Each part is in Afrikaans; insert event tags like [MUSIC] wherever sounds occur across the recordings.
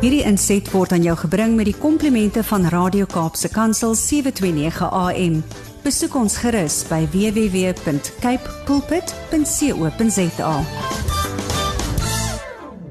Hierdie inset word aan jou gebring met die komplimente van Radio Kaapse Kansel 729 AM. Besoek ons gerus by www.cape pulpit.co.za.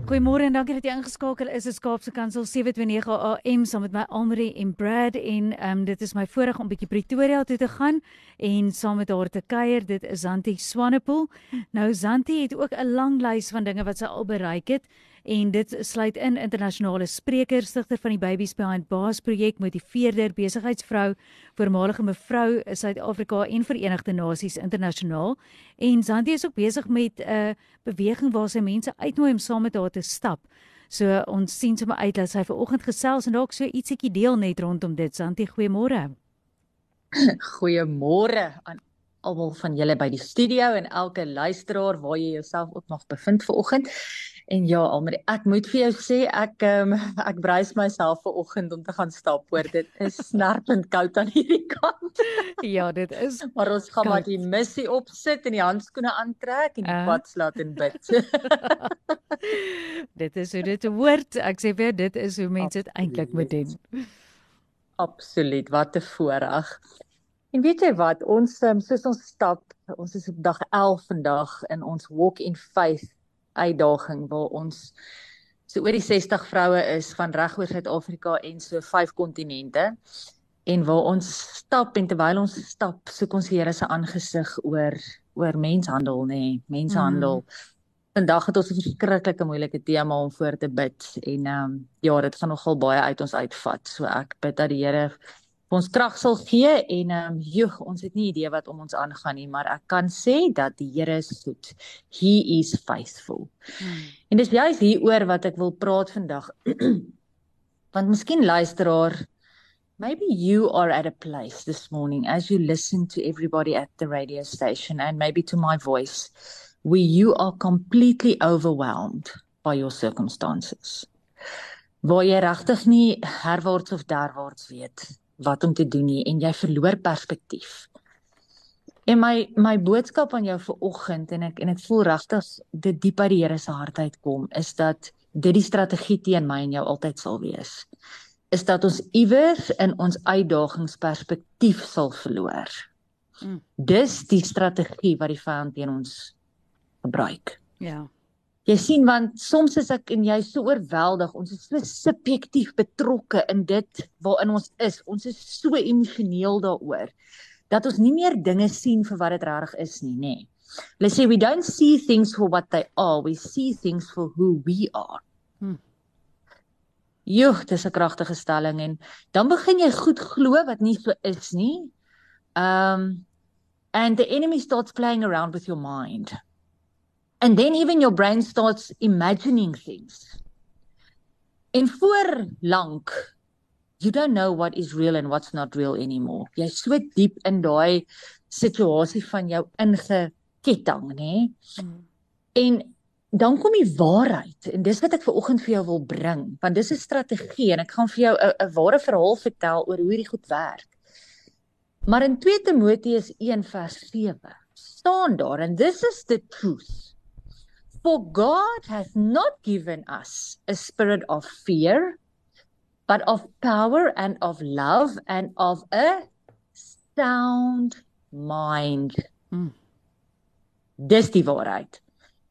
Goeiemôre en dankie dat jy ingeskakel is. Dit is Kaapse Kansel 729 AM saam met my Almarie en Brad en um, dit is my voorreg om bietjie Pretoria toe te gaan en saam met haar te kuier. Dit is Zanti Swanepoel. Nou Zanti het ook 'n lang lys van dinge wat sy al bereik het en dit sluit in internasionale spreker, stigter van die Babies Behind Bars projek, motiveerder, besigheidsvrou, voormalige mevrou Suid-Afrika en Verenigde Nasies internasionaal. En Zanti is ook besig met 'n uh, beweging waar sy mense uitnooi om saam met haar te stap. So ons sien sommer uit dat sy ver oggend gesels en dalk so ietsiekie deel net rondom dit. Zanti, goeiemôre. Goeiemôre aan almal van julle by die studio en elke luisteraar waar jy jouself ook nog bevind ver oggend. En ja, Almarie, ek moet vir jou sê ek um, [LAUGHS] ek brys myself ver oggend om te gaan stap hoor. Dit is [LAUGHS] snerpend koud aan hierdie kant. [LAUGHS] ja, dit is. Maar ons gaan maar die missie opsit en die handskoene aantrek en die uh. pad slaat en bid. dit is hoe dit hoort. Ek sê vir dit is hoe mense dit eintlik moet doen. Absoluut, wat 'n voorreg. En weet jy wat, ons um, soos ons stap, ons is op dag 11 vandag in ons walk in faith uitdaging waar ons so oor die 60 vroue is van reg oor Suid-Afrika en so vyf kontinente en waar ons stap en terwyl ons stap soek ons die Here se aangesig oor oor menshandel nê nee, menshandel mm. vandag het ons 'n verskriklike moeilike tema om voor te bid en ehm um, ja dit gaan nogal baie uit ons uitvat so ek bid dat die Here ons krag sal gee en ehm um, joh, ons het nie idee wat om ons aangaan nie, maar ek kan sê dat die Here is goed. He is faithful. Hmm. En dis juist hieroor wat ek wil praat vandag. [CLEARS THROAT] Want miskien luisteraar Maybe you are at a place this morning as you listen to everybody at the radio station and maybe to my voice where you are completely overwhelmed by your circumstances. Waar jy regtig nie herwaarts of derwaarts weet wat om te doen nie en jy verloor perspektief. En my my boodskap aan jou vir oggend en ek en ek voel regtig dit diep uit die Here se hart uitkom is dat dit die strategie teen my en jou altyd sal wees. Is dat ons iewers in ons uitdagingsperspektief sal verloor. Mm. Dis die strategie wat die vyand teen ons gebruik. Ja. Jy sien want soms is ek en jy so oorweldig, ons is so subjektief betrokke in dit waarin ons is. Ons is so emosioneel daaroor dat ons nie meer dinge sien vir wat dit regtig is nie, nê. Nee. Let's say we don't see things for what they are, we see things for who we are. Hmm. Joh, dis 'n kragtige stelling en dan begin jy goed glo wat nie so is nie. Um and the enemy starts playing around with your mind. And then even your brain starts imagining things. En voor lank you don't know what is real and what's not real anymore. Jy's so diep in daai situasie van jou ingeketting, nê? Mm. En dan kom die waarheid en dis wat ek ver oggend vir jou wil bring, want dis 'n strategie en ek gaan vir jou 'n ware verhaal vertel oor hoe hierdie goed werk. Maar in 2 Timoteus 1:7 staan daar en this is the truth. For God has not given us a spirit of fear, but of power and of love and of a sound mind. Mm. Dis die waarheid.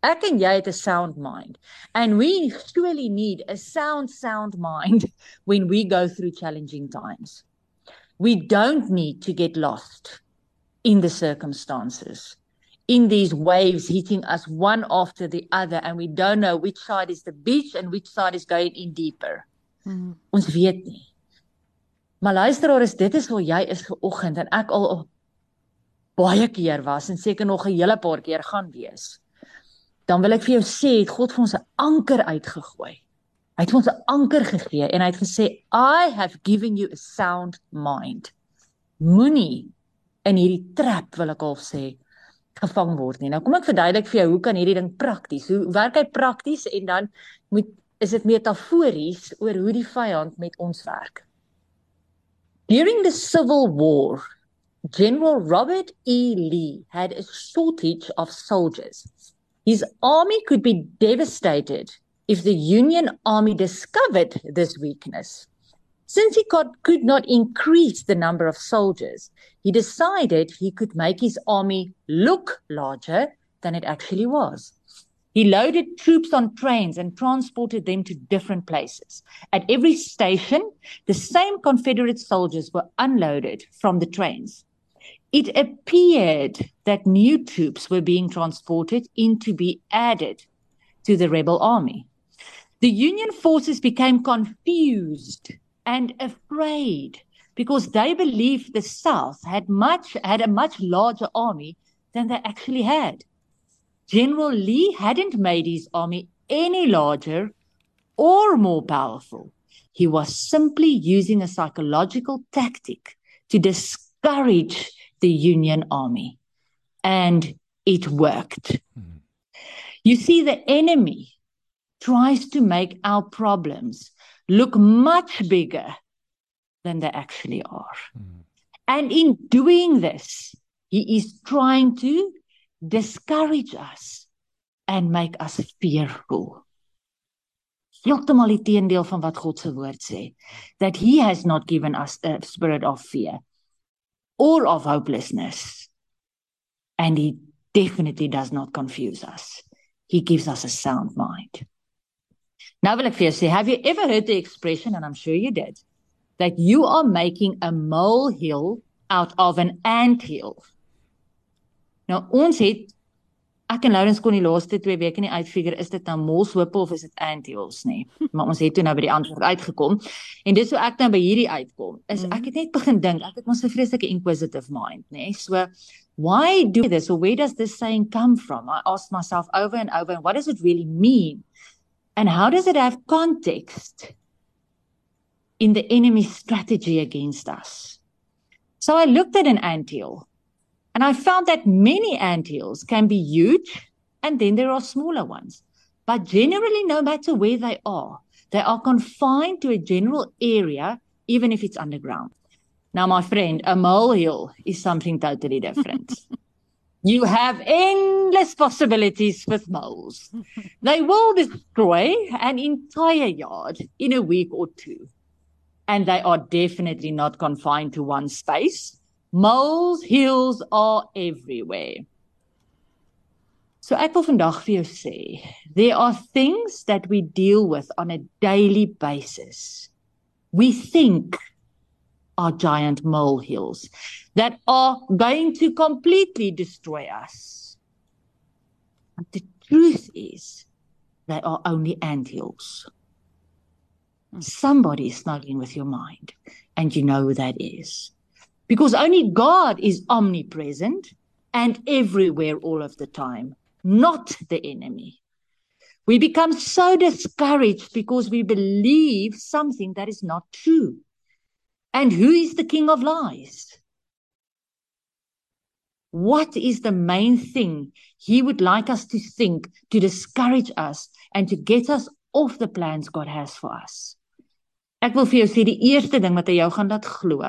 Ek en jy het 'n sound mind and we surely need a sound sound mind [LAUGHS] when we go through challenging times. We don't need to get lost in the circumstances in these waves hitting us one after the other and we don't know which side is the beach and which side is going in deeper. Mm. Ons weet nie. Maar luisteraar, is dit is waar jy is vanoggend en ek al baie keer was en seker nog 'n hele paar keer gaan wees. Dan wil ek vir jou sê, het God vir ons 'n anker uitgegooi. Hy het ons 'n anker gegee en hy het gesê, "I have given you a sound mind." Moenie in hierdie trap wil ek al sê gevang word nie. Nou kom ek verduidelik vir jou hoe kan hierdie ding prakties, hoe werk hy prakties en dan moet is dit metafories oor hoe die vyand met ons werk. During the Civil War, General Robert E. Lee had a shortage of soldiers. His army could be devastated if the Union Army discovered this weakness. Since he could not increase the number of soldiers, he decided he could make his army look larger than it actually was. He loaded troops on trains and transported them to different places. At every station, the same Confederate soldiers were unloaded from the trains. It appeared that new troops were being transported in to be added to the rebel army. The Union forces became confused and afraid because they believed the South had much had a much larger army than they actually had. General Lee hadn't made his army any larger or more powerful. He was simply using a psychological tactic to discourage the Union army. And it worked. Mm-hmm. You see, the enemy tries to make our problems look much bigger than they actually are. Mm. And in doing this, he is trying to discourage us and make us fearful. Heeltemal die teendeel van wat God se woord sê, that he has not given us a spirit of fear or of hopelessness. And he definitely does not confuse us. He gives us a sound mind. Nou wil ek vir jou sê, have you ever heard the expression and I'm sure you did that you are making a molehill out of an anthill? Nou ons het ek en Lawrence kon die laaste 2 weke nie uitfigure is dit nou molshope of is dit anthills nê. [LAUGHS] Maar ons het toe nou by die antwoord uitgekom. En dis hoe ek nou by hierdie uitkom. Is ek het net begin dink, ek het mos 'n vreeslike inquisitive mind nê. So why do this or where does this saying come from? I ask myself over and over and what does it really mean? And how does it have context in the enemy's strategy against us? So I looked at an anthill and I found that many anthills can be huge and then there are smaller ones. But generally, no matter where they are, they are confined to a general area, even if it's underground. Now, my friend, a molehill is something totally different. [LAUGHS] You have endless possibilities with moles. [LAUGHS] they will destroy an entire yard in a week or two. And they are definitely not confined to one space. Moles hills are everywhere. So ek wil vandag vir jou sê, there are things that we deal with on a daily basis. We think are giant molehills that are going to completely destroy us. But the truth is, they are only anthills. Somebody is snuggling with your mind, and you know who that is. Because only God is omnipresent and everywhere all of the time, not the enemy. We become so discouraged because we believe something that is not true. And who is the king of lies? What is the main thing he would like us to think to discourage us and to get us off the plans God has for us? Ek wil vir jou sê die eerste ding wat hy jou gaan laat glo.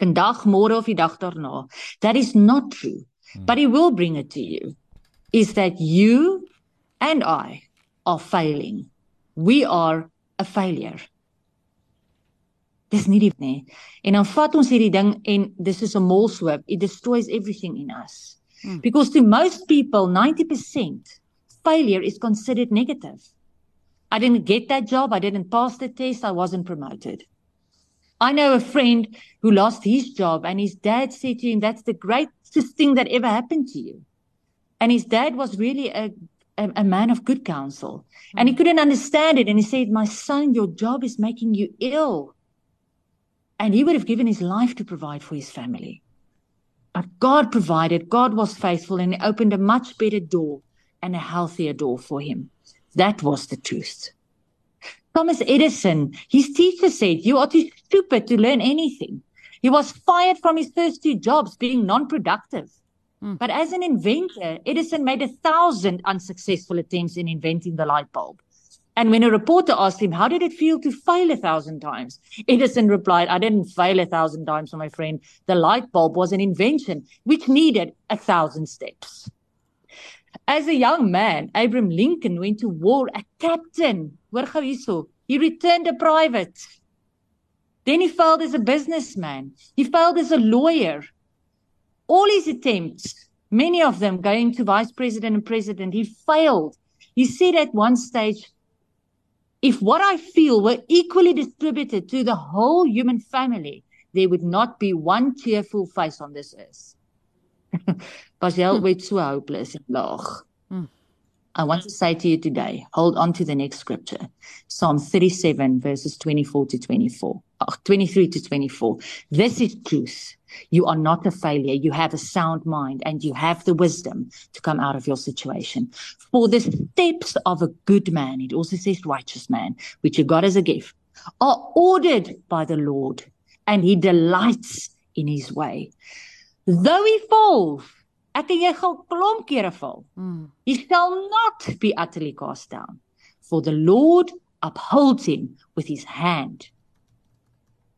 Vandag, môre of die dag daarna, that is not true. Hmm. But he will bring it to you. Is that you and I are failing. We are a failure. Dis nie die nie. En dan vat ons hierdie ding en dis is 'n molshoop. It destroys everything in us. Hmm. Because to most people 90% failure is considered negative. I didn't get that job, I didn't pass the test, I wasn't promoted. I know a friend who lost his job and his dad said to him that's the greatest thing that ever happened to you. And his dad was really a a, a man of good counsel. And he hmm. couldn't understand it and he said, "My son, your job is making you ill." And he would have given his life to provide for his family. But God provided, God was faithful, and He opened a much better door and a healthier door for him. That was the truth. Thomas Edison, his teacher said, You are too stupid to learn anything. He was fired from his first two jobs, being non productive. Mm. But as an inventor, Edison made a thousand unsuccessful attempts in inventing the light bulb. And when a reporter asked him, How did it feel to fail a thousand times? Edison replied, I didn't fail a thousand times, my friend. The light bulb was an invention which needed a thousand steps. As a young man, Abraham Lincoln went to war a captain. He returned a private. Then he failed as a businessman. He failed as a lawyer. All his attempts, many of them going to vice president and president, he failed. He said at one stage, if what I feel were equally distributed to the whole human family, there would not be one tearful face on this earth. Basel werd so hopeless en laag. Hmm. I want to say to you today, hold on to the next scripture. Psalm 37 verses 24 to 24. Oh, 23 to 24. This is truth. You are not a failure. You have a sound mind and you have the wisdom to come out of your situation. For the steps of a good man, it also says righteous man, which you got as a gift, are ordered by the Lord and he delights in his way. Though he falls, ek en jy gaan klomp kere val. Mm. He shall not be utterly cast down, for the Lord upholds him with his hand.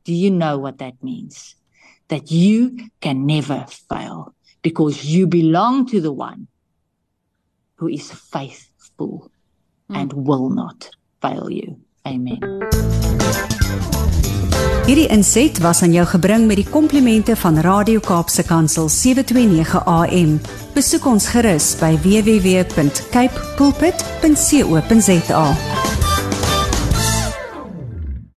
Do you know what that means? That you can never fail because you belong to the one who is faithful mm. and will not fail you. Amen. Hierdie inset was aan jou gebring met die komplimente van Radio Kaapse Kansel 729 AM. Besoek ons gerus by www.cape pulpit.co.za.